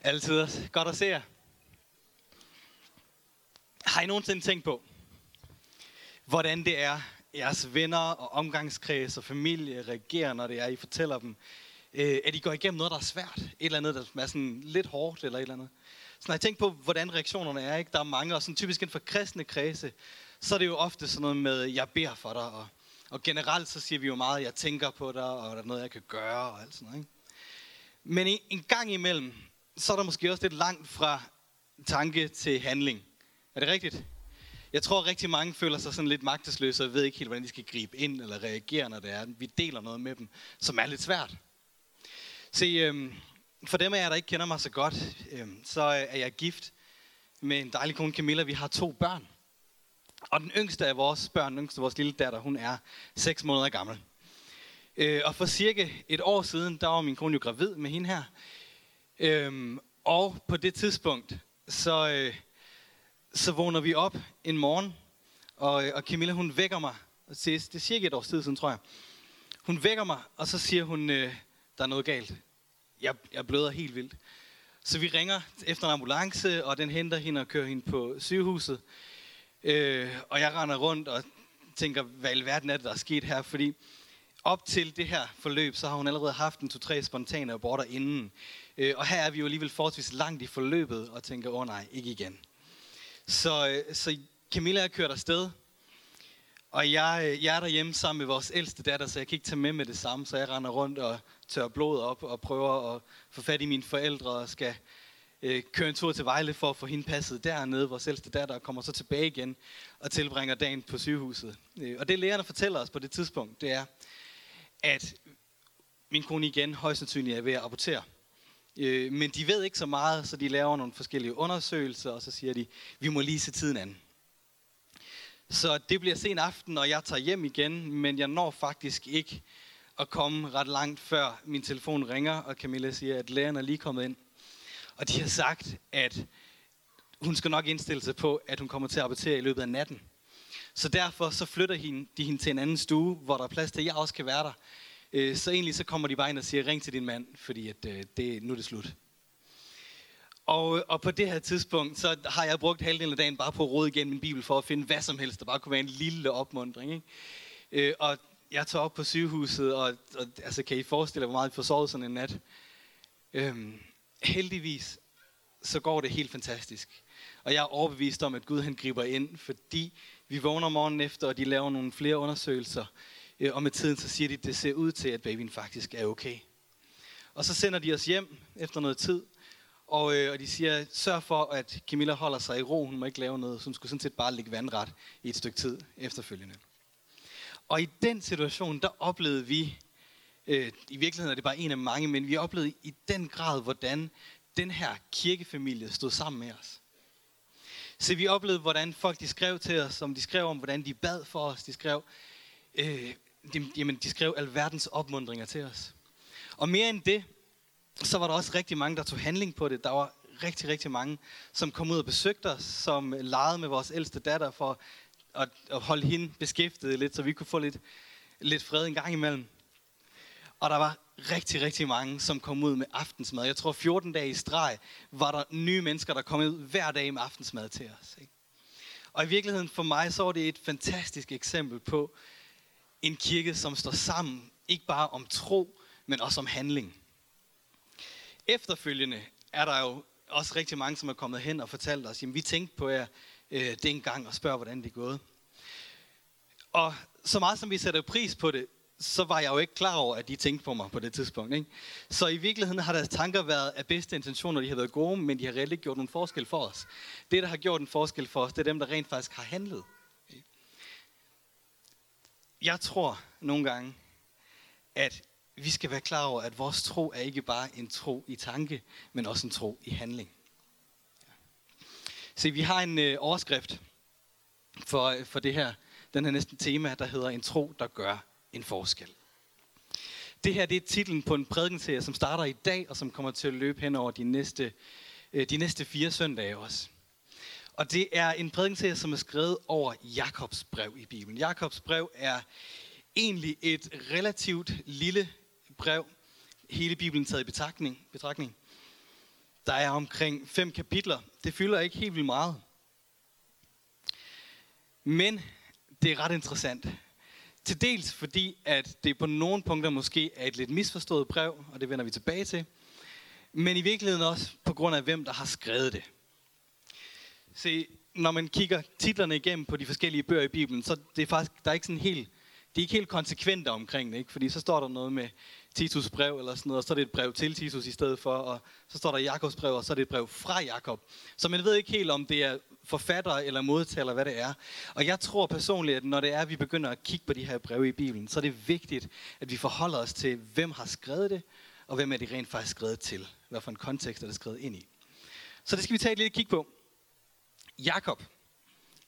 Altid godt at se jer. Har I nogensinde tænkt på, hvordan det er, jeres venner og omgangskreds og familie reagerer, når det er, I fortæller dem, øh, at I går igennem noget, der er svært? Et eller andet, der er sådan lidt hårdt eller et eller andet. Så når jeg tænker på, hvordan reaktionerne er, ikke? der er mange, og sådan typisk inden for kristne kredse, så er det jo ofte sådan noget med, jeg beder for dig, og, og generelt så siger vi jo meget, jeg tænker på dig, og der er noget, jeg kan gøre, og alt sådan noget. Ikke? Men en, en gang imellem, så er der måske også lidt langt fra tanke til handling. Er det rigtigt? Jeg tror, rigtig mange føler sig sådan lidt magtesløse og ved ikke helt, hvordan de skal gribe ind eller reagere, når det er, vi deler noget med dem, som er lidt svært. Se, øhm, for dem af jer, der ikke kender mig så godt, øhm, så er jeg gift med en dejlig kone, Camilla. Vi har to børn. Og den yngste af vores børn, den yngste af vores lille datter, hun er 6 måneder gammel. Øh, og for cirka et år siden, der var min kone jo gravid med hende her. Øhm, og på det tidspunkt, så, øh, så vågner vi op en morgen, og, øh, og Camilla hun vækker mig. Det er cirka et års tid siden, tror jeg. Hun vækker mig, og så siger hun, øh, der er noget galt. Jeg, jeg bløder helt vildt. Så vi ringer efter en ambulance, og den henter hende og kører hende på sygehuset. Øh, og jeg render rundt og tænker, hvad i verden er det, der er sket her? Fordi op til det her forløb, så har hun allerede haft en to-tre spontane aborter inden. Øh, og her er vi jo alligevel forholdsvis langt i forløbet, og tænker, åh oh, nej, ikke igen. Så, øh, så Camilla er kørt afsted, og jeg, øh, jeg er derhjemme sammen med vores ældste datter, så jeg kan ikke tage med med det samme, så jeg render rundt og tørrer blod op og prøver at få fat i mine forældre og skal øh, køre en tur til Vejle for at få hende passet dernede. Vores ældste datter kommer så tilbage igen og tilbringer dagen på sygehuset. Øh, og det lægerne fortæller os på det tidspunkt, det er, at min kone igen højst sandsynligt er ved at abortere. Øh, men de ved ikke så meget, så de laver nogle forskellige undersøgelser, og så siger de, vi må lige se tiden an. Så det bliver sen aften, og jeg tager hjem igen, men jeg når faktisk ikke at komme ret langt, før min telefon ringer, og Camilla siger, at lægerne er lige kommet ind. Og de har sagt, at hun skal nok indstille sig på, at hun kommer til at abortere i løbet af natten. Så derfor så flytter de hende til en anden stue, hvor der er plads til, at jeg også kan være der. Øh, så egentlig så kommer de bare ind og siger, ring til din mand, fordi at, øh, det, nu er det slut. Og, og på det her tidspunkt, så har jeg brugt halvdelen af dagen bare på at rode igennem min bibel for at finde hvad som helst, der bare kunne være en lille opmundring. Ikke? Øh, og jeg tager op på sygehuset, og, og altså, kan I forestille jer, hvor meget jeg får sovet sådan en nat? Øhm, heldigvis, så går det helt fantastisk. Og jeg er overbevist om, at Gud han griber ind, fordi vi vågner morgenen efter, og de laver nogle flere undersøgelser. Øh, og med tiden så siger de, at det ser ud til, at babyen faktisk er okay. Og så sender de os hjem efter noget tid, og, øh, og de siger, sørg for, at Camilla holder sig i ro, hun må ikke lave noget, så hun skulle sådan set bare ligge vandret i et stykke tid efterfølgende. Og i den situation, der oplevede vi, øh, i virkeligheden er det bare en af mange, men vi oplevede i den grad, hvordan den her kirkefamilie stod sammen med os. Så vi oplevede, hvordan folk de skrev til os, som de skrev om, hvordan de bad for os. De skrev, øh, de, jamen, de skrev alverdens opmundringer til os. Og mere end det, så var der også rigtig mange, der tog handling på det. Der var rigtig, rigtig mange, som kom ud og besøgte os, som legede med vores ældste datter for at, at holde hende beskæftiget lidt, så vi kunne få lidt, lidt fred en gang imellem. Og der var rigtig, rigtig mange, som kom ud med aftensmad. Jeg tror 14 dage i streg var der nye mennesker, der kom ud hver dag med aftensmad til os. Ikke? Og i virkeligheden for mig, så var det et fantastisk eksempel på en kirke, som står sammen, ikke bare om tro, men også om handling. Efterfølgende er der jo også rigtig mange, som er kommet hen og fortalt os, jamen vi tænkte på jer øh, dengang og spørger, hvordan det er gået. Og så meget som vi sætter pris på det, så var jeg jo ikke klar over, at de tænkte på mig på det tidspunkt. Ikke? Så i virkeligheden har deres tanker været af bedste intentioner, de har været gode, men de har reelt ikke gjort nogen forskel for os. Det, der har gjort en forskel for os, det er dem, der rent faktisk har handlet. Jeg tror nogle gange, at vi skal være klar over, at vores tro er ikke bare en tro i tanke, men også en tro i handling. Se, vi har en øh, overskrift for, øh, for det her, den her næsten tema, der hedder en tro, der gør en forskel. Det her det er titlen på en prædikenserie, som starter i dag, og som kommer til at løbe hen over de næste, øh, de næste fire søndage også. Og det er en prædikenserie, som er skrevet over Jakobs brev i Bibelen. Jakobs brev er egentlig et relativt lille brev, hele Bibelen taget i betragtning. betragtning. Der er omkring fem kapitler. Det fylder ikke helt vildt meget. Men det er ret interessant. Til dels fordi, at det på nogle punkter måske er et lidt misforstået brev, og det vender vi tilbage til. Men i virkeligheden også på grund af, hvem der har skrevet det. Se, når man kigger titlerne igennem på de forskellige bøger i Bibelen, så det er faktisk, der er ikke sådan helt, de er ikke helt konsekvente omkring det, ikke? fordi så står der noget med Titus brev eller sådan noget, og så er det et brev til Titus i stedet for, og så står der Jakobs brev, og så er det et brev fra Jakob. Så man ved ikke helt, om det er forfatter eller modtager, eller hvad det er. Og jeg tror personligt, at når det er, at vi begynder at kigge på de her breve i Bibelen, så er det vigtigt, at vi forholder os til, hvem har skrevet det, og hvem er det rent faktisk skrevet til. Hvad for en kontekst er det skrevet ind i. Så det skal vi tage et lille kig på. Jakob.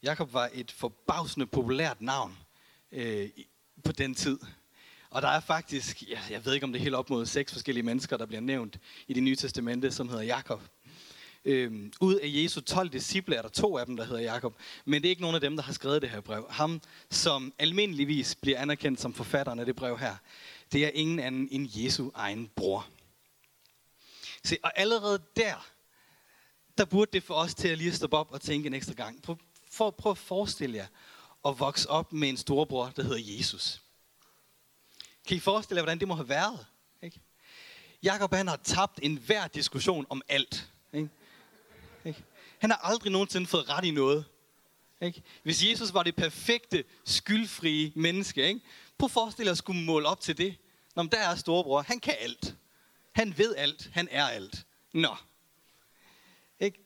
Jakob var et forbavsende populært navn øh, på den tid. Og der er faktisk, jeg, jeg ved ikke om det er helt op mod seks forskellige mennesker, der bliver nævnt i det nye testamente, som hedder Jakob. Øhm, ud af Jesu 12 disciple er der to af dem, der hedder Jakob. Men det er ikke nogen af dem, der har skrevet det her brev. Ham, som almindeligvis bliver anerkendt som forfatteren af det brev her, det er ingen anden end Jesu egen bror. Se, og allerede der, der burde det få os til at lige stoppe op og tænke en ekstra gang. Prøv, for, prøv at forestille jer at vokse op med en storebror, der hedder Jesus. Kan I forestille jer, hvordan det må have været? Ikke? Jakob han har tabt enhver diskussion om alt. Ikke? Ikke? Han har aldrig nogensinde fået ret i noget. Ikke? Hvis Jesus var det perfekte, skyldfrie menneske, ikke? prøv at forestille jer at skulle måle op til det. Når der er storebror, han kan alt. Han ved alt, han er alt. Nå. Ikke?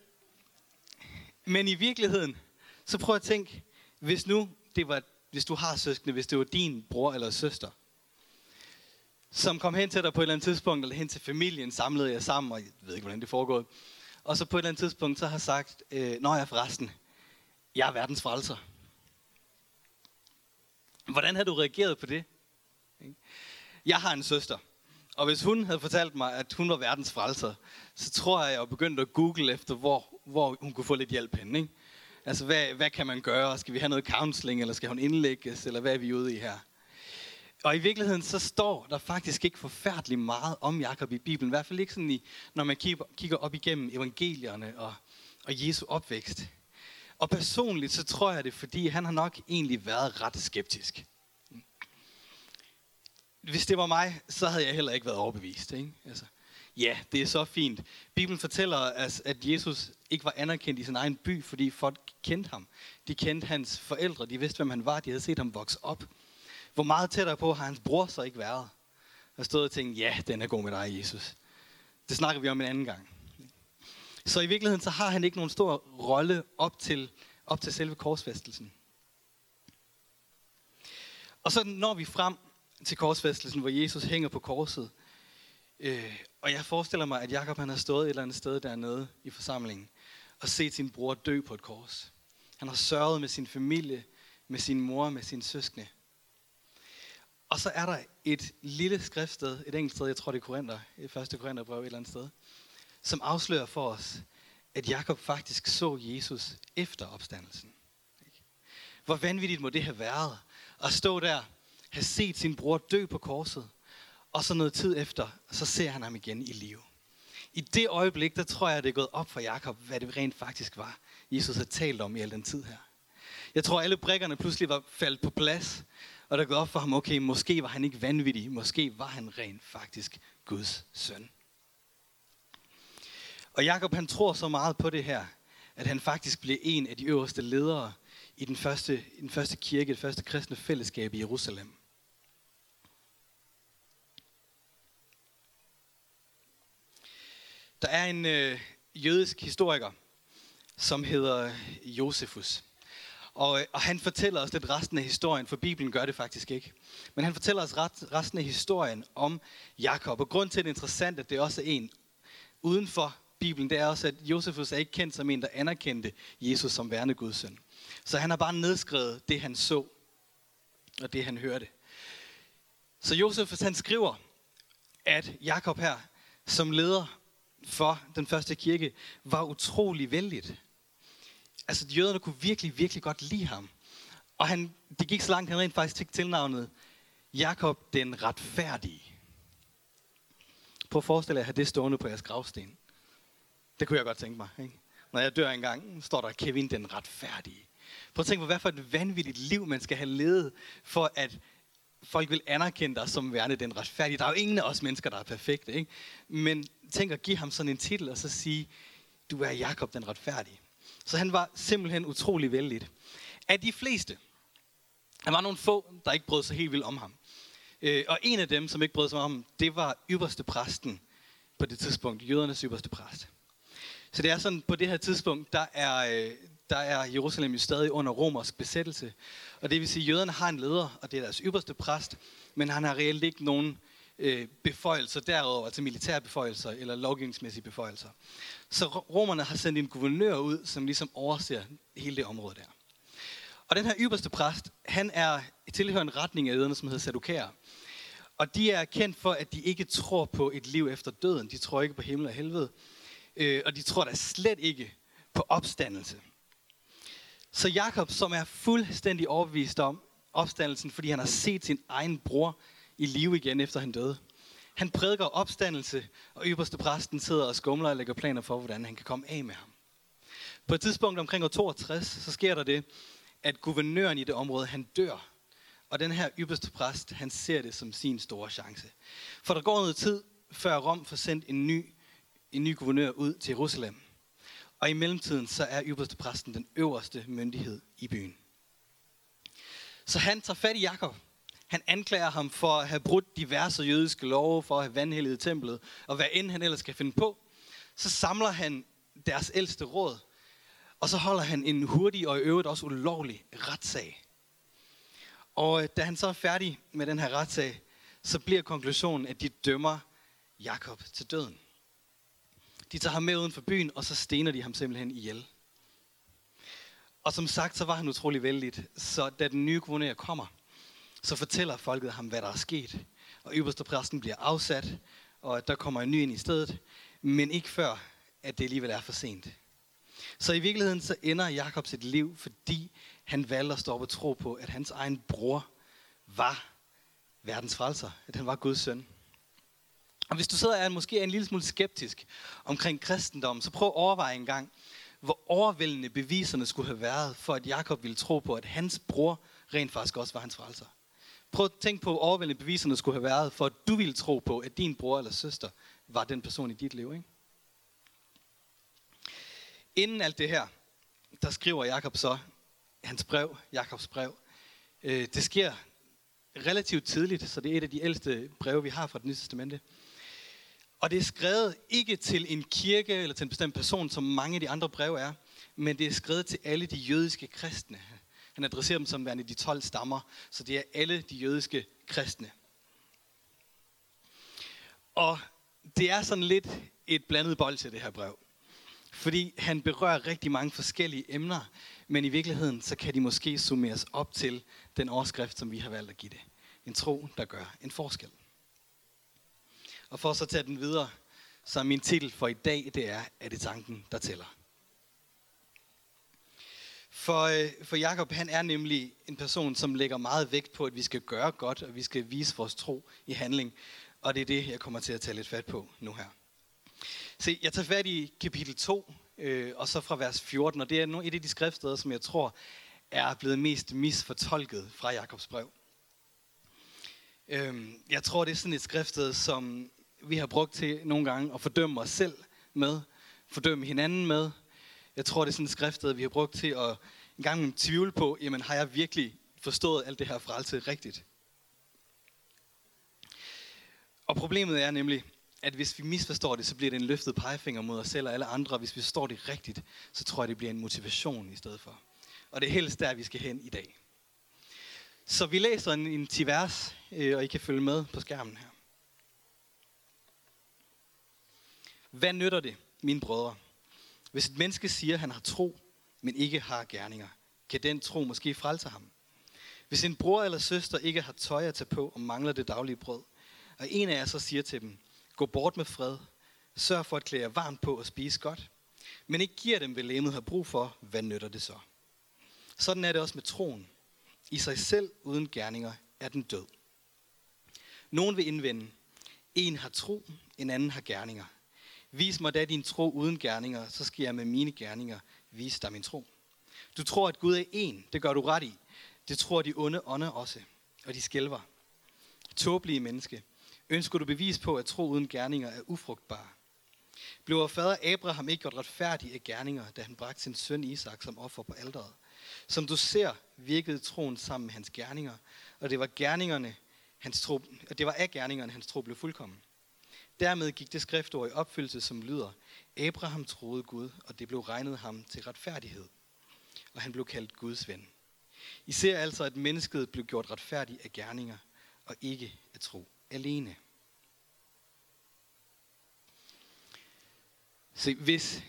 Men i virkeligheden, så prøv at tænke, hvis nu det var, hvis du har søskende, hvis det var din bror eller søster, som kom hen til dig på et eller andet tidspunkt, eller hen til familien, samlede jer sammen, og jeg ved ikke, hvordan det foregår. Og så på et eller andet tidspunkt, så har sagt, øh, når jeg forresten, jeg er verdens frelser. Hvordan har du reageret på det? Jeg har en søster, og hvis hun havde fortalt mig, at hun var verdens frelser, så tror jeg, at jeg begyndte at google efter, hvor, hvor hun kunne få lidt hjælp hen. Ikke? Altså, hvad, hvad kan man gøre? Skal vi have noget counseling, eller skal hun indlægges, eller hvad er vi ude i her? Og i virkeligheden så står der faktisk ikke forfærdeligt meget om Jakob i Bibelen. I hvert fald ikke sådan, i, når man kigger op igennem evangelierne og, og Jesu opvækst. Og personligt så tror jeg det, fordi han har nok egentlig været ret skeptisk. Hvis det var mig, så havde jeg heller ikke været overbevist. Ikke? Altså, ja, det er så fint. Bibelen fortæller, os, at Jesus ikke var anerkendt i sin egen by, fordi folk kendte ham. De kendte hans forældre, de vidste, hvem han var, de havde set ham vokse op. Hvor meget tættere på har hans bror så ikke været? Og stod og tænkte, ja, den er god med dig, Jesus. Det snakker vi om en anden gang. Så i virkeligheden, så har han ikke nogen stor rolle op til, op til selve korsfæstelsen. Og så når vi frem til korsfæstelsen, hvor Jesus hænger på korset. Øh, og jeg forestiller mig, at Jakob han har stået et eller andet sted dernede i forsamlingen og set sin bror dø på et kors. Han har sørget med sin familie, med sin mor, med sin søskende. Og så er der et lille skriftsted, et enkelt sted, jeg tror det er Korinther, et første Korintherbrev et eller andet sted, som afslører for os, at Jakob faktisk så Jesus efter opstandelsen. Hvor vanvittigt må det have været at stå der, have set sin bror dø på korset, og så noget tid efter, så ser han ham igen i live. I det øjeblik, der tror jeg, det er gået op for Jakob, hvad det rent faktisk var, Jesus har talt om i al den tid her. Jeg tror, alle brikkerne pludselig var faldet på plads, og der gået op for ham, okay, måske var han ikke vanvittig, måske var han rent faktisk Guds søn. Og Jakob han tror så meget på det her, at han faktisk bliver en af de øverste ledere i den første, i den første kirke, det første kristne fællesskab i Jerusalem. Der er en øh, jødisk historiker, som hedder Josefus. Og, øh, og han fortæller os lidt resten af historien, for Bibelen gør det faktisk ikke. Men han fortæller os ret, resten af historien om Jakob. Og grund til, at det er interessant, at det også er en uden for Bibelen, det er også, at Josefus er ikke kendt som en, der anerkendte Jesus som værende Guds søn. Så han har bare nedskrevet det, han så, og det, han hørte. Så Josefus, han skriver, at Jakob her, som leder for den første kirke, var utrolig vældigt altså jøderne kunne virkelig, virkelig godt lide ham. Og han, det gik så langt, han rent faktisk fik tilnavnet Jakob den retfærdige. Prøv at forestille jer at have det stående på jeres gravsten. Det kunne jeg godt tænke mig. Ikke? Når jeg dør engang, står der Kevin den retfærdige. Prøv at tænke på, hvad for et vanvittigt liv, man skal have levet, for at folk vil anerkende dig som værende den retfærdige. Der er jo ingen af os mennesker, der er perfekte. Ikke? Men tænk at give ham sådan en titel, og så sige, du er Jakob den retfærdige. Så han var simpelthen utrolig vældig. Af de fleste, der var nogle få, der ikke brød sig helt vildt om ham. Øh, og en af dem, som ikke brød sig om ham, det var ypperste præsten på det tidspunkt, jødernes ypperste præst. Så det er sådan, på det her tidspunkt, der er, øh, der er Jerusalem jo stadig under romersk besættelse. Og det vil sige, at jøderne har en leder, og det er deres ypperste præst, men han har reelt ikke nogen øh, beføjelser derover, altså militære beføjelser eller lovgivningsmæssige beføjelser. Så romerne har sendt en guvernør ud, som ligesom overser hele det område der. Og den her ypperste præst, han er tilhører en retning af jøderne, som hedder Sadukæer. Og de er kendt for, at de ikke tror på et liv efter døden. De tror ikke på himmel og helvede. Øh, og de tror da slet ikke på opstandelse. Så Jakob, som er fuldstændig overbevist om opstandelsen, fordi han har set sin egen bror i live igen, efter han døde. Han prædiker opstandelse, og ypperste præsten sidder og skumler og lægger planer for, hvordan han kan komme af med ham. På et tidspunkt omkring år 62, så sker der det, at guvernøren i det område, han dør. Og den her ypperste præst, han ser det som sin store chance. For der går noget tid, før Rom får sendt en ny, en ny guvernør ud til Jerusalem. Og i mellemtiden, så er ypperste præsten den øverste myndighed i byen. Så han tager fat i Jakob. Han anklager ham for at have brudt diverse jødiske love, for at have vandhældet templet, og hvad end han ellers skal finde på. Så samler han deres ældste råd, og så holder han en hurtig og i øvrigt også ulovlig retssag. Og øh, da han så er færdig med den her retssag, så bliver konklusionen, at de dømmer Jakob til døden. De tager ham med uden for byen, og så stener de ham simpelthen ihjel. Og som sagt, så var han utrolig vældig. Så da den nye guvernør kommer, så fortæller folket ham, hvad der er sket. Og øverste præsten bliver afsat, og der kommer en ny ind i stedet. Men ikke før, at det alligevel er for sent. Så i virkeligheden så ender Jakob sit liv, fordi han valgte at stoppe tro på, at hans egen bror var verdens frelser. At han var Guds søn. Og hvis du sidder og er måske er en lille smule skeptisk omkring kristendommen, så prøv at overveje en gang, hvor overvældende beviserne skulle have været, for at Jakob ville tro på, at hans bror rent faktisk også var hans frelser. Prøv at tænke på, hvor overvældende beviserne skulle have været, for at du ville tro på, at din bror eller søster var den person i dit liv. Ikke? Inden alt det her, der skriver Jakob så hans brev, Jakobs brev. Øh, det sker relativt tidligt, så det er et af de ældste breve, vi har fra det nye testamente. Og det er skrevet ikke til en kirke eller til en bestemt person, som mange af de andre breve er, men det er skrevet til alle de jødiske kristne. Han adresserer dem som værende de 12 stammer, så det er alle de jødiske kristne. Og det er sådan lidt et blandet bold til det her brev. Fordi han berører rigtig mange forskellige emner, men i virkeligheden så kan de måske summeres op til den overskrift, som vi har valgt at give det. En tro, der gør en forskel. Og for så at tage den videre, så er min titel for i dag, det er, at det tanken, der tæller. For, øh, for Jakob, han er nemlig en person, som lægger meget vægt på, at vi skal gøre godt, og vi skal vise vores tro i handling. Og det er det, jeg kommer til at tage lidt fat på nu her. Se, jeg tager fat i kapitel 2, øh, og så fra vers 14, og det er et af de skriftsteder, som jeg tror er blevet mest misfortolket fra Jakobs brev. Øh, jeg tror, det er sådan et skriftsted, som vi har brugt til nogle gange at fordømme os selv med, fordømme hinanden med. Jeg tror, det er sådan et skriftsted, vi har brugt til at en gang tvivle på, jamen har jeg virkelig forstået alt det her frelse rigtigt? Og problemet er nemlig, at hvis vi misforstår det, så bliver det en løftet pegefinger mod os selv og alle andre. Hvis vi forstår det rigtigt, så tror jeg, det bliver en motivation i stedet for. Og det er helst der, vi skal hen i dag. Så vi læser en, en 10 vers, øh, og I kan følge med på skærmen her. Hvad nytter det, mine brødre? Hvis et menneske siger, at han har tro, men ikke har gerninger, kan den tro måske frelse ham? Hvis en bror eller søster ikke har tøj at tage på og mangler det daglige brød, og en af jer så siger til dem, Gå bort med fred. Sørg for at klæde jer varmt på og spise godt. Men ikke giver dem, hvad lægemet har brug for. Hvad nytter det så? Sådan er det også med troen. I sig selv uden gerninger er den død. Nogen vil indvende, en har tro, en anden har gerninger. Vis mig da din tro uden gerninger, så skal jeg med mine gerninger vise dig min tro. Du tror, at Gud er en. Det gør du ret i. Det tror de onde ånder også. Og de skælver. Tåbelige menneske. Ønsker du bevis på, at tro uden gerninger er ufrugtbar? Blev fader Abraham ikke gjort retfærdig af gerninger, da han bragte sin søn Isak som offer på alderet? Som du ser, virkede troen sammen med hans gerninger, og det var gerningerne, hans tro, og det var af gerningerne, hans tro blev fuldkommen. Dermed gik det skriftord i opfyldelse, som lyder, Abraham troede Gud, og det blev regnet ham til retfærdighed. Og han blev kaldt Guds ven. I ser altså, at mennesket blev gjort retfærdig af gerninger, og ikke af tro alene. Se, hvis,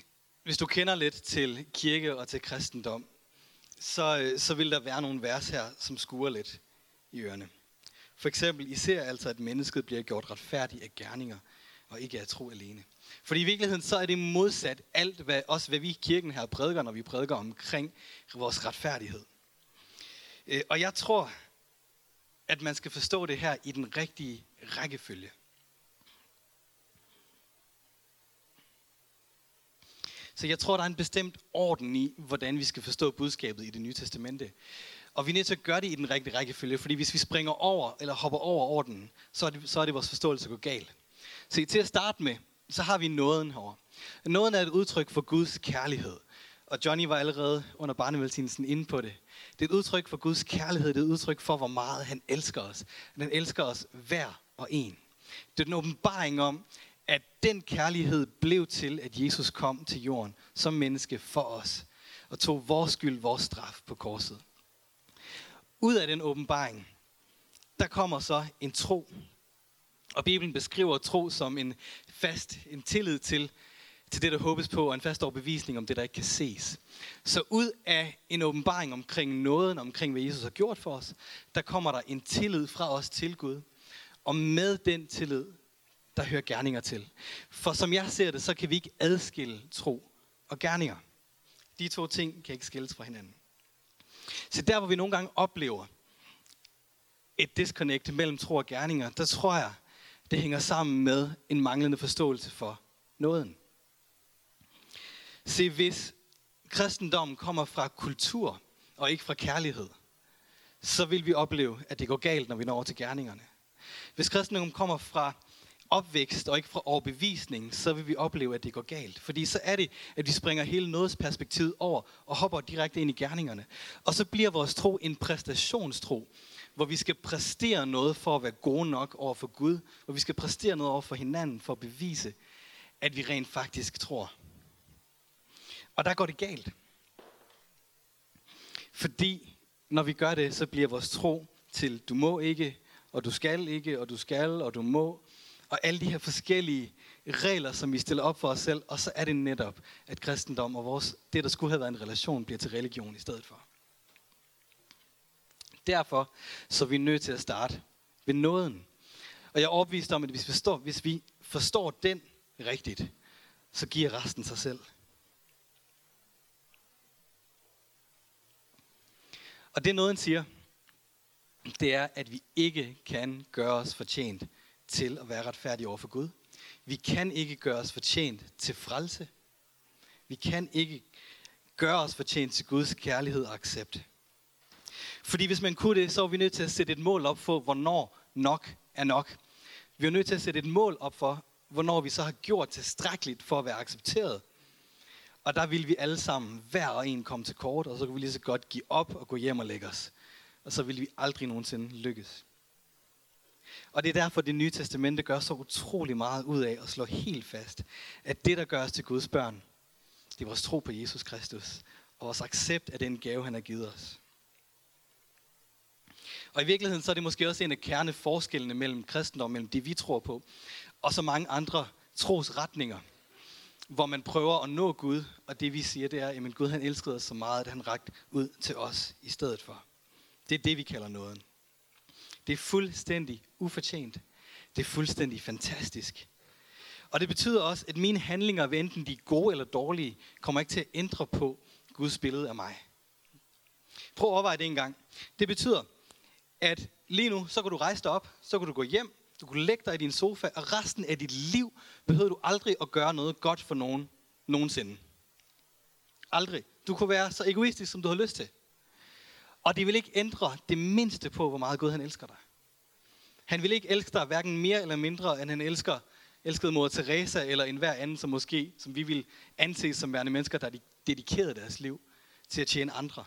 hvis du kender lidt til kirke og til kristendom, så, så vil der være nogle vers her, som skuer lidt i ørerne. For eksempel, I ser altså, at mennesket bliver gjort retfærdigt af gerninger, og ikke af tro alene. Fordi i virkeligheden, så er det modsat alt, hvad, også hvad vi i kirken her prædiker, når vi prædiker omkring vores retfærdighed. Øh, og jeg tror, at man skal forstå det her i den rigtige rækkefølge. Så jeg tror, der er en bestemt orden i, hvordan vi skal forstå budskabet i det nye testamente. Og vi er nødt til at gøre det i den rigtige rækkefølge, fordi hvis vi springer over eller hopper over ordenen, så er det, så er det vores forståelse går galt. Se, til at starte med, så har vi nåden herovre. Nåden er et udtryk for Guds kærlighed. Og Johnny var allerede under barnevelsignelsen inde på det. Det er et udtryk for Guds kærlighed. Det er et udtryk for, hvor meget han elsker os. Han elsker os hver og en. Det er en åbenbaring om, at den kærlighed blev til, at Jesus kom til jorden som menneske for os. Og tog vores skyld, vores straf på korset. Ud af den åbenbaring, der kommer så en tro. Og Bibelen beskriver tro som en fast, en tillid til, til det, der håbes på, og en fast overbevisning om det, der ikke kan ses. Så ud af en åbenbaring omkring nåden, omkring hvad Jesus har gjort for os, der kommer der en tillid fra os til Gud. Og med den tillid, der hører gerninger til. For som jeg ser det, så kan vi ikke adskille tro og gerninger. De to ting kan ikke skilles fra hinanden. Så der, hvor vi nogle gange oplever et disconnect mellem tro og gerninger, der tror jeg, det hænger sammen med en manglende forståelse for nåden. Se, hvis kristendommen kommer fra kultur og ikke fra kærlighed, så vil vi opleve, at det går galt, når vi når over til gerningerne. Hvis kristendommen kommer fra opvækst og ikke fra overbevisning, så vil vi opleve, at det går galt. Fordi så er det, at vi springer hele nådes perspektiv over og hopper direkte ind i gerningerne. Og så bliver vores tro en præstationstro, hvor vi skal præstere noget for at være gode nok over for Gud, hvor vi skal præstere noget over for hinanden for at bevise, at vi rent faktisk tror. Og der går det galt. Fordi når vi gør det, så bliver vores tro til du må ikke, og du skal ikke, og du skal, og du må, og alle de her forskellige regler, som vi stiller op for os selv, og så er det netop, at kristendom og vores, det, der skulle have været en relation, bliver til religion i stedet for. Derfor så er vi nødt til at starte ved nåden. Og jeg er overbevist om, at hvis vi forstår, hvis vi forstår den rigtigt, så giver resten sig selv. Og det nåden siger, det er, at vi ikke kan gøre os fortjent til at være retfærdige over for Gud. Vi kan ikke gøre os fortjent til frelse. Vi kan ikke gøre os fortjent til Guds kærlighed og accept. Fordi hvis man kunne det, så var vi nødt til at sætte et mål op for, hvornår nok er nok. Vi er nødt til at sætte et mål op for, hvornår vi så har gjort tilstrækkeligt for at være accepteret. Og der vil vi alle sammen, hver og en, komme til kort, og så kan vi lige så godt give op og gå hjem og lægge os. Og så vil vi aldrig nogensinde lykkes. Og det er derfor, det nye testamente gør så utrolig meget ud af at slå helt fast, at det, der gør os til Guds børn, det er vores tro på Jesus Kristus, og vores accept af den gave, han har givet os. Og i virkeligheden så er det måske også en af kerneforskellene mellem kristendom, mellem det vi tror på, og så mange andre trosretninger, hvor man prøver at nå Gud, og det vi siger, det er, at Gud han elskede os så meget, at han rakte ud til os i stedet for. Det er det, vi kalder nåden. Det er fuldstændig ufortjent. Det er fuldstændig fantastisk. Og det betyder også, at mine handlinger, enten de er gode eller dårlige, kommer ikke til at ændre på Guds billede af mig. Prøv at overveje det en gang. Det betyder, at lige nu, så kan du rejse dig op, så kan du gå hjem, Du kan lægge dig i din sofa, og resten af dit liv behøver du aldrig at gøre noget godt for nogen nogensinde. Aldrig. Du kunne være så egoistisk, som du har lyst til. Og det vil ikke ændre det mindste på, hvor meget Gud han elsker dig. Han vil ikke elske dig hverken mere eller mindre, end han elsker elskede mor Teresa eller enhver anden, som måske, som vi vil anse som værende mennesker, der dedikerede deres liv til at tjene andre.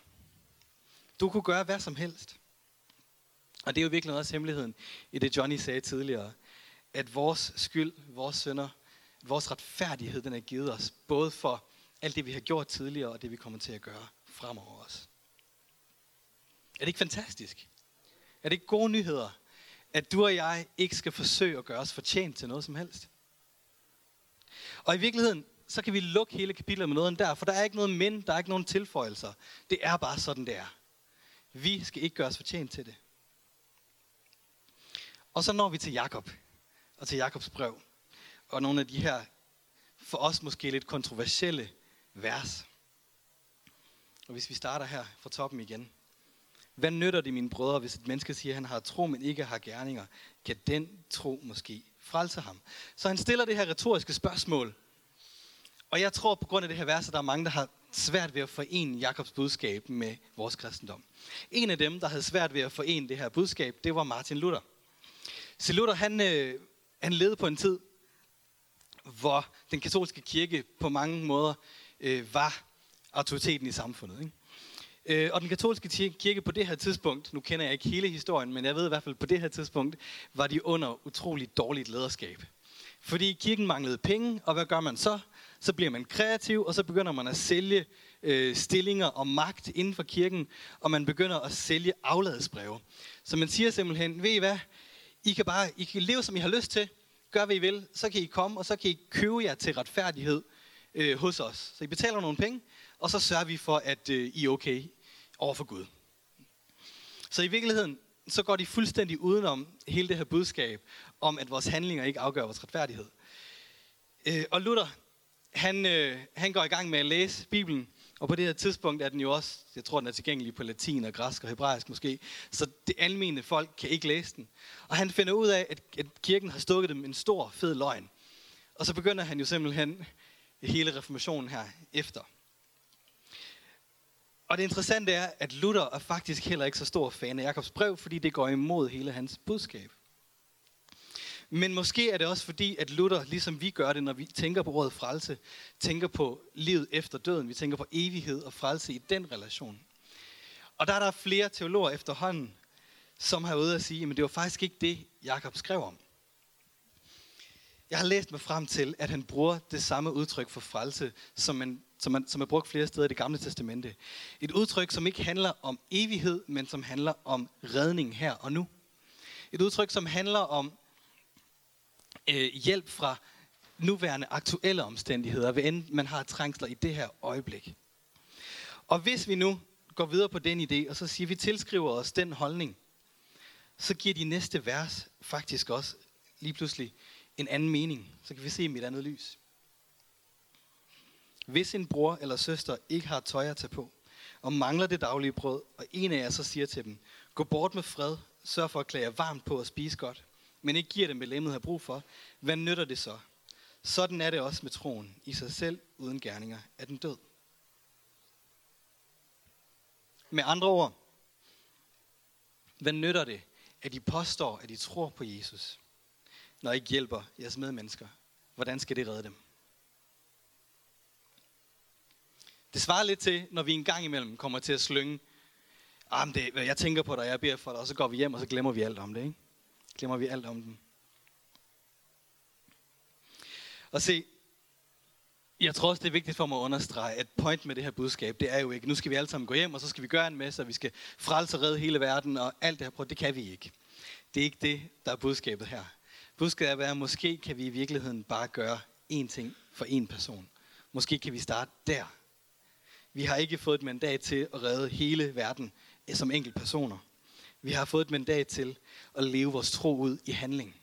Du kunne gøre hvad som helst. Og det er jo virkelig også hemmeligheden i det, Johnny sagde tidligere. At vores skyld, vores sønder, vores retfærdighed, den er givet os. Både for alt det, vi har gjort tidligere, og det, vi kommer til at gøre fremover os. Er det ikke fantastisk? Er det ikke gode nyheder? At du og jeg ikke skal forsøge at gøre os fortjent til noget som helst. Og i virkeligheden, så kan vi lukke hele kapitlet med noget der, for der er ikke noget men, der er ikke nogen tilføjelser. Det er bare sådan, det er. Vi skal ikke gøre os fortjent til det. Og så når vi til Jakob og til Jakobs brev. Og nogle af de her, for os måske lidt kontroversielle vers. Og hvis vi starter her fra toppen igen. Hvad nytter det, mine brødre, hvis et menneske siger, at han har tro, men ikke har gerninger? Kan den tro måske frelse ham? Så han stiller det her retoriske spørgsmål. Og jeg tror på grund af det her vers, at der er mange, der har svært ved at forene Jakobs budskab med vores kristendom. En af dem, der havde svært ved at forene det her budskab, det var Martin Luther. Så Luther, han, øh, han levede på en tid, hvor den katolske kirke på mange måder øh, var autoriteten i samfundet. Ikke? Øh, og den katolske kirke på det her tidspunkt, nu kender jeg ikke hele historien, men jeg ved i hvert fald på det her tidspunkt, var de under utroligt dårligt lederskab. Fordi kirken manglede penge, og hvad gør man så? Så bliver man kreativ, og så begynder man at sælge øh, stillinger og magt inden for kirken, og man begynder at sælge afladsbreve. Så man siger simpelthen, ved I hvad, i kan bare I kan leve, som I har lyst til, gør hvad I vil, så kan I komme, og så kan I købe jer til retfærdighed øh, hos os. Så I betaler nogle penge, og så sørger vi for, at øh, I er okay over for Gud. Så i virkeligheden, så går de fuldstændig udenom hele det her budskab om, at vores handlinger ikke afgør vores retfærdighed. Øh, og Luther, han, øh, han går i gang med at læse Bibelen, og på det her tidspunkt er den jo også, jeg tror den er tilgængelig på latin og græsk og hebraisk måske, så det almene folk kan ikke læse den. Og han finder ud af, at, at kirken har stukket dem en stor, fed løgn. Og så begynder han jo simpelthen hele reformationen her efter. Og det interessante er, at Luther er faktisk heller ikke så stor fan af Jakobs brev, fordi det går imod hele hans budskab. Men måske er det også fordi, at Luther, ligesom vi gør det, når vi tænker på ordet frelse, tænker på livet efter døden. Vi tænker på evighed og frelse i den relation. Og der er der flere teologer efterhånden, som har ude at sige, at det var faktisk ikke det, Jakob skrev om. Jeg har læst mig frem til, at han bruger det samme udtryk for frelse, som, man, som, man, som er brugt flere steder i det gamle testamente. Et udtryk, som ikke handler om evighed, men som handler om redning her og nu. Et udtryk, som handler om øh, hjælp fra nuværende aktuelle omstændigheder, ved end man har trængsler i det her øjeblik. Og hvis vi nu går videre på den idé, og så siger, at vi tilskriver os den holdning, så giver de næste vers faktisk også lige pludselig en anden mening. Så kan vi se dem i et andet lys. Hvis en bror eller søster ikke har tøj at tage på, og mangler det daglige brød, og en af jer så siger til dem, gå bort med fred, sørg for at klæde jer varmt på og spise godt, men ikke giver dem, hvad lemmet har brug for, hvad nytter det så? Sådan er det også med troen. I sig selv, uden gerninger, er den død. Med andre ord, hvad nytter det, at I påstår, at I tror på Jesus, når I ikke hjælper jeres medmennesker? Hvordan skal det redde dem? Det svarer lidt til, når vi en gang imellem kommer til at slynge, ah, det, jeg tænker på dig, jeg beder for dig, og så går vi hjem, og så glemmer vi alt om det. Ikke? Glemmer vi alt om den. Og se, jeg tror også, det er vigtigt for mig at understrege, at point med det her budskab, det er jo ikke, nu skal vi alle sammen gå hjem, og så skal vi gøre en masse, og vi skal frelse og redde hele verden, og alt det her, det kan vi ikke. Det er ikke det, der er budskabet her. Budskabet er, at måske kan vi i virkeligheden bare gøre én ting for én person. Måske kan vi starte der. Vi har ikke fået et mandat til at redde hele verden eh, som enkelte personer. Vi har fået et mandat til at leve vores tro ud i handling.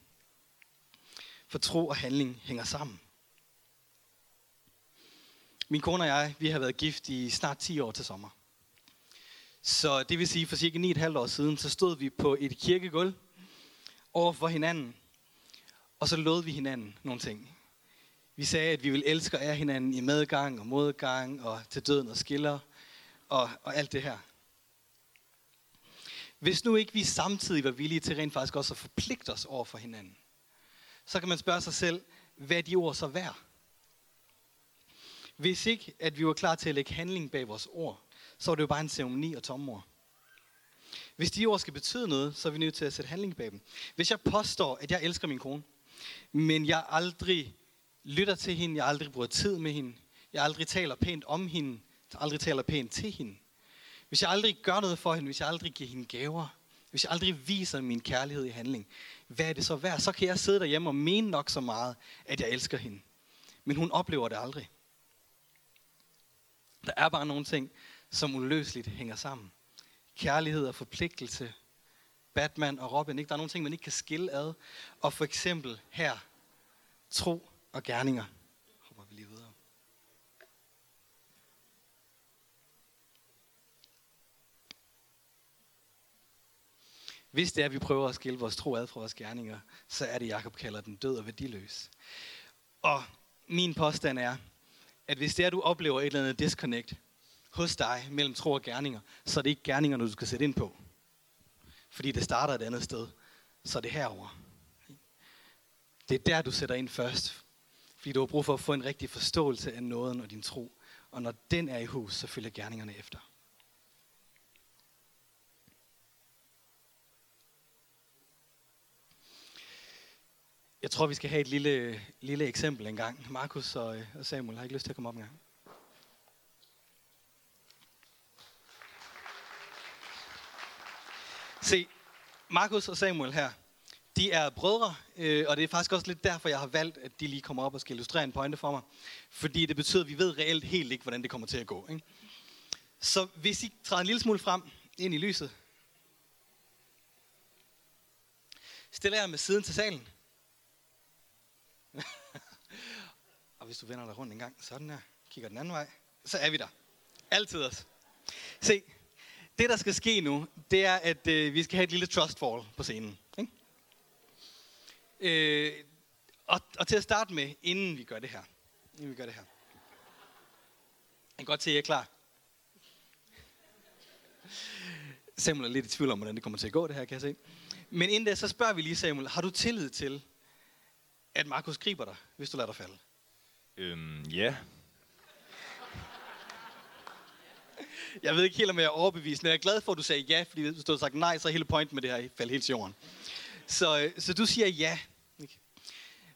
For tro og handling hænger sammen. Min kone og jeg, vi har været gift i snart 10 år til sommer. Så det vil sige, for cirka 9,5 år siden, så stod vi på et kirkegulv over for hinanden Og så lod vi hinanden nogle ting. Vi sagde, at vi vil elske og ære hinanden i medgang og modgang og til døden og skiller og, og alt det her. Hvis nu ikke vi samtidig var villige til rent faktisk også at forpligte os over for hinanden, så kan man spørge sig selv, hvad er de ord så værd? Hvis ikke, at vi var klar til at lægge handling bag vores ord, så var det jo bare en ceremoni og tomme ord. Hvis de ord skal betyde noget, så er vi nødt til at sætte handling bag dem. Hvis jeg påstår, at jeg elsker min kone, men jeg aldrig lytter til hende, jeg aldrig bruger tid med hende, jeg aldrig taler pænt om hende, jeg aldrig taler pænt til hende, hvis jeg aldrig gør noget for hende, hvis jeg aldrig giver hende gaver, hvis jeg aldrig viser min kærlighed i handling, hvad er det så værd? Så kan jeg sidde derhjemme og mene nok så meget, at jeg elsker hende. Men hun oplever det aldrig. Der er bare nogle ting, som uløseligt hænger sammen. Kærlighed og forpligtelse. Batman og Robin. Ikke? Der er nogle ting, man ikke kan skille ad. Og for eksempel her, tro og gerninger. Hopper vi lige videre. Hvis det er, at vi prøver at skille vores tro ad fra vores gerninger, så er det, Jakob kalder den død og værdiløs. Og min påstand er, at hvis det er, at du oplever et eller andet disconnect hos dig mellem tro og gerninger, så er det ikke gerningerne, du skal sætte ind på. Fordi det starter et andet sted. Så er det herover. Det er der, du sætter ind først. Fordi du har brug for at få en rigtig forståelse af nåden og din tro. Og når den er i hus, så følger gerningerne efter. Jeg tror, vi skal have et lille, lille eksempel en gang. Markus og, øh, og Samuel har ikke lyst til at komme op en gang. Se, Markus og Samuel her, de er brødre, øh, og det er faktisk også lidt derfor, jeg har valgt, at de lige kommer op og skal illustrere en pointe for mig. Fordi det betyder, at vi ved reelt helt ikke, hvordan det kommer til at gå. Ikke? Så hvis I træder en lille smule frem ind i lyset, stiller jeg med siden til salen. og hvis du vender dig rundt en gang, sådan her, kigger den anden vej, så er vi der. Altid os. Se, det der skal ske nu, det er, at øh, vi skal have et lille trust fall på scenen. Ikke? Øh, og, og til at starte med, inden vi gør det her. Inden vi gør det her. Jeg kan godt se, at I er klar. Samuel er lidt i tvivl om, hvordan det kommer til at gå, det her, kan jeg se. Men inden det, så spørger vi lige Samuel, har du tillid til, at Markus griber dig, hvis du lader dig falde? Øhm, ja. Jeg ved ikke helt, om jeg er overbevist, men jeg er glad for, at du sagde ja, fordi hvis du havde sagt nej, så er hele pointen med det her faldt helt til jorden. Så, øh, så du siger ja.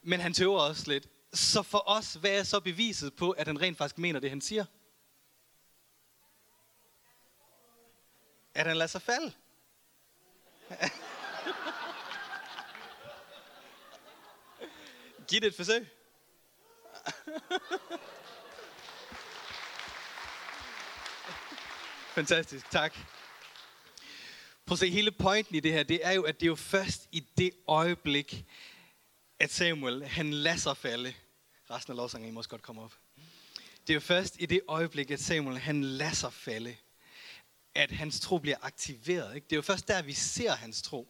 Men han tøver også lidt. Så for os, hvad er så beviset på, at han rent faktisk mener det, han siger? At han lader sig falde. Giv det et forsøg. Fantastisk, tak. Prøv at se, hele pointen i det her, det er jo, at det er jo først i det øjeblik, at Samuel, han lader sig falde. Resten af lovsangen, I måske godt komme op. Det er jo først i det øjeblik, at Samuel, han lader sig falde, at hans tro bliver aktiveret. Ikke? Det er jo først der, vi ser hans tro.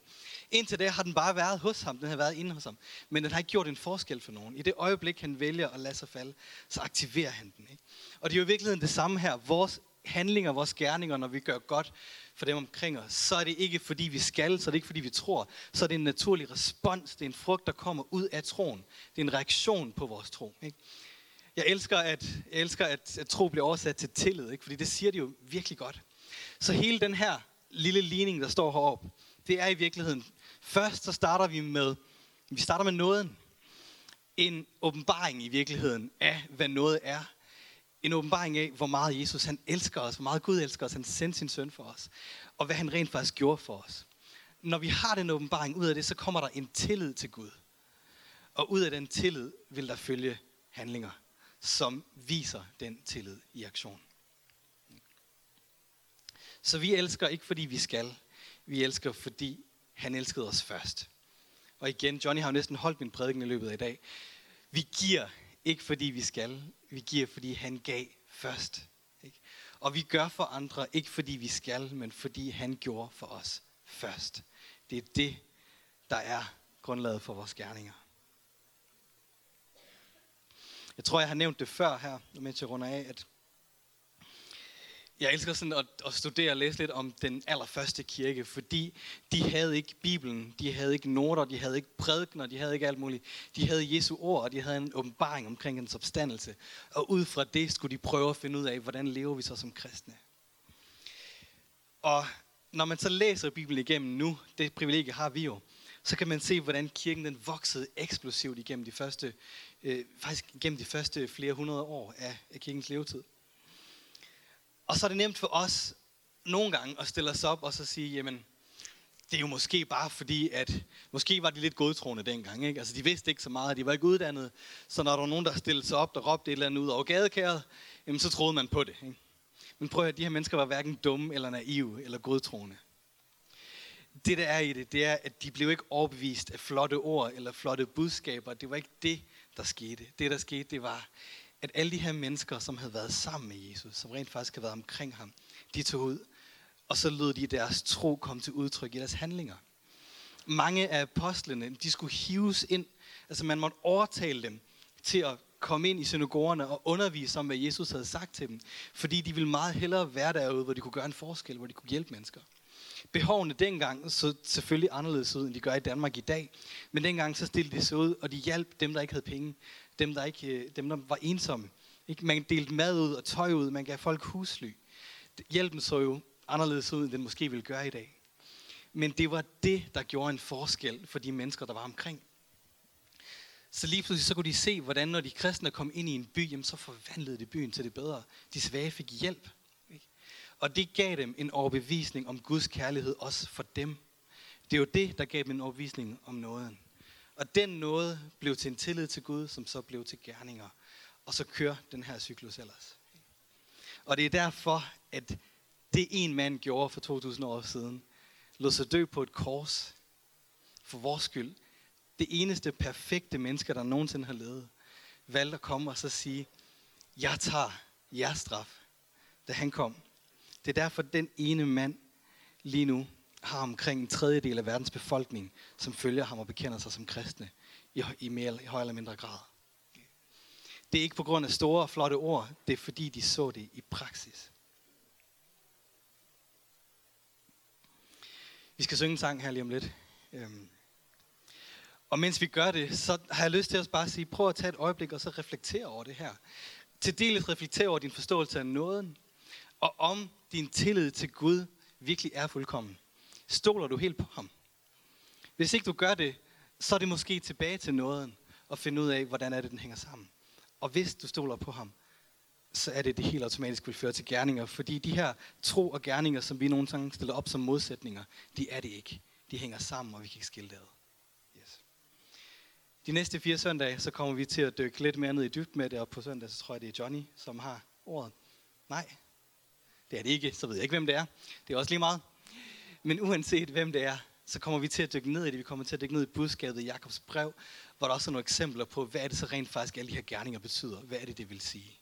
Indtil det har den bare været hos ham, den har været inde hos ham. Men den har ikke gjort en forskel for nogen. I det øjeblik, han vælger at lade sig falde, så aktiverer han den. Ikke? Og det er jo i virkeligheden det samme her. Vores handlinger, vores gerninger, når vi gør godt for dem omkring os, så er det ikke fordi vi skal, så er det ikke fordi vi tror, så er det en naturlig respons, det er en frugt, der kommer ud af troen. Det er en reaktion på vores tro. Ikke? Jeg elsker, at, jeg elsker at, at tro bliver oversat til tillid, ikke? fordi det siger det jo virkelig godt. Så hele den her lille ligning, der står heroppe, det er i virkeligheden, først så starter vi med, vi starter med nåden. En åbenbaring i virkeligheden af, hvad noget er en åbenbaring af, hvor meget Jesus han elsker os, hvor meget Gud elsker os, han sendte sin søn for os, og hvad han rent faktisk gjorde for os. Når vi har den åbenbaring ud af det, så kommer der en tillid til Gud. Og ud af den tillid vil der følge handlinger, som viser den tillid i aktion. Så vi elsker ikke fordi vi skal, vi elsker fordi han elskede os først. Og igen, Johnny har jo næsten holdt min prædiken i løbet af i dag. Vi giver ikke fordi vi skal, vi giver fordi han gav først. Ikke? Og vi gør for andre ikke fordi vi skal, men fordi han gjorde for os først. Det er det, der er grundlaget for vores gerninger. Jeg tror, jeg har nævnt det før her, mens jeg runder af, at jeg elsker sådan at, at studere og læse lidt om den allerførste kirke, fordi de havde ikke Bibelen, de havde ikke noter, de havde ikke prædikner, de havde ikke alt muligt. De havde Jesu ord, og de havde en åbenbaring omkring en opstandelse. Og ud fra det skulle de prøve at finde ud af, hvordan lever vi så som kristne. Og når man så læser Bibelen igennem nu, det privilegie har vi jo, så kan man se, hvordan kirken den voksede eksplosivt igennem de første, øh, faktisk igennem de første flere hundrede år af, af kirkens levetid. Og så er det nemt for os nogle gange at stille os op og så sige, jamen, det er jo måske bare fordi, at måske var de lidt godtroende dengang. Ikke? Altså, de vidste ikke så meget, de var ikke uddannet. Så når der var nogen, der stillede sig op, der råbte et eller andet ud over gadekæret, jamen, så troede man på det. Ikke? Men prøv at de her mennesker var hverken dumme eller naive eller godtroende. Det, der er i det, det er, at de blev ikke overbevist af flotte ord eller flotte budskaber. Det var ikke det, der skete. Det, der skete, det var, at alle de her mennesker, som havde været sammen med Jesus, som rent faktisk havde været omkring ham, de tog ud, og så lød de deres tro komme til udtryk i deres handlinger. Mange af apostlene, de skulle hives ind, altså man måtte overtale dem til at komme ind i synagogerne og undervise om, hvad Jesus havde sagt til dem. Fordi de ville meget hellere være derude, hvor de kunne gøre en forskel, hvor de kunne hjælpe mennesker. Behovene dengang så selvfølgelig anderledes ud, end de gør i Danmark i dag. Men dengang så stillede de sig ud, og de hjalp dem, der ikke havde penge. Dem, der, ikke, øh, dem, der var ensomme. Ikke? Man delte mad ud og tøj ud. Man gav folk husly. Hjælpen så jo anderledes ud, end den måske ville gøre i dag. Men det var det, der gjorde en forskel for de mennesker, der var omkring. Så lige pludselig så kunne de se, hvordan når de kristne kom ind i en by, jamen, så forvandlede de byen til det bedre. De svage fik hjælp. Og det gav dem en overbevisning om Guds kærlighed også for dem. Det er jo det, der gav dem en overbevisning om nåden. Og den nåde blev til en tillid til Gud, som så blev til gerninger. Og så kører den her cyklus ellers. Og det er derfor, at det en mand gjorde for 2000 år siden, lod sig dø på et kors for vores skyld, det eneste perfekte menneske, der nogensinde har levet, valgte at komme og så sige, jeg tager jeres straf, da han kom. Det er derfor, den ene mand lige nu har omkring en tredjedel af verdens befolkning, som følger ham og bekender sig som kristne i, i mere i højere eller mindre grad. Det er ikke på grund af store og flotte ord, det er fordi de så det i praksis. Vi skal synge en sang her lige om lidt. Øhm, og mens vi gør det, så har jeg lyst til at bare sige, prøv at tage et øjeblik og så reflektere over det her. Til dels reflektere over din forståelse af nåden, og om din tillid til Gud virkelig er fuldkommen. Stoler du helt på ham? Hvis ikke du gør det, så er det måske tilbage til nåden og finde ud af, hvordan er det, den hænger sammen. Og hvis du stoler på ham, så er det, det helt automatisk vil føre til gerninger. Fordi de her tro og gerninger, som vi nogle gange stiller op som modsætninger, de er det ikke. De hænger sammen, og vi kan ikke skille det ad. Yes. De næste fire søndage, så kommer vi til at dykke lidt mere ned i dybt med det, og på søndag, så tror jeg, det er Johnny, som har ordet. Nej, det er det ikke, så ved jeg ikke, hvem det er. Det er også lige meget. Men uanset hvem det er, så kommer vi til at dykke ned i det. Vi kommer til at dykke ned i budskabet i Jakobs brev, hvor der også er nogle eksempler på, hvad er det så rent faktisk alle de her gerninger betyder. Hvad er det, det vil sige?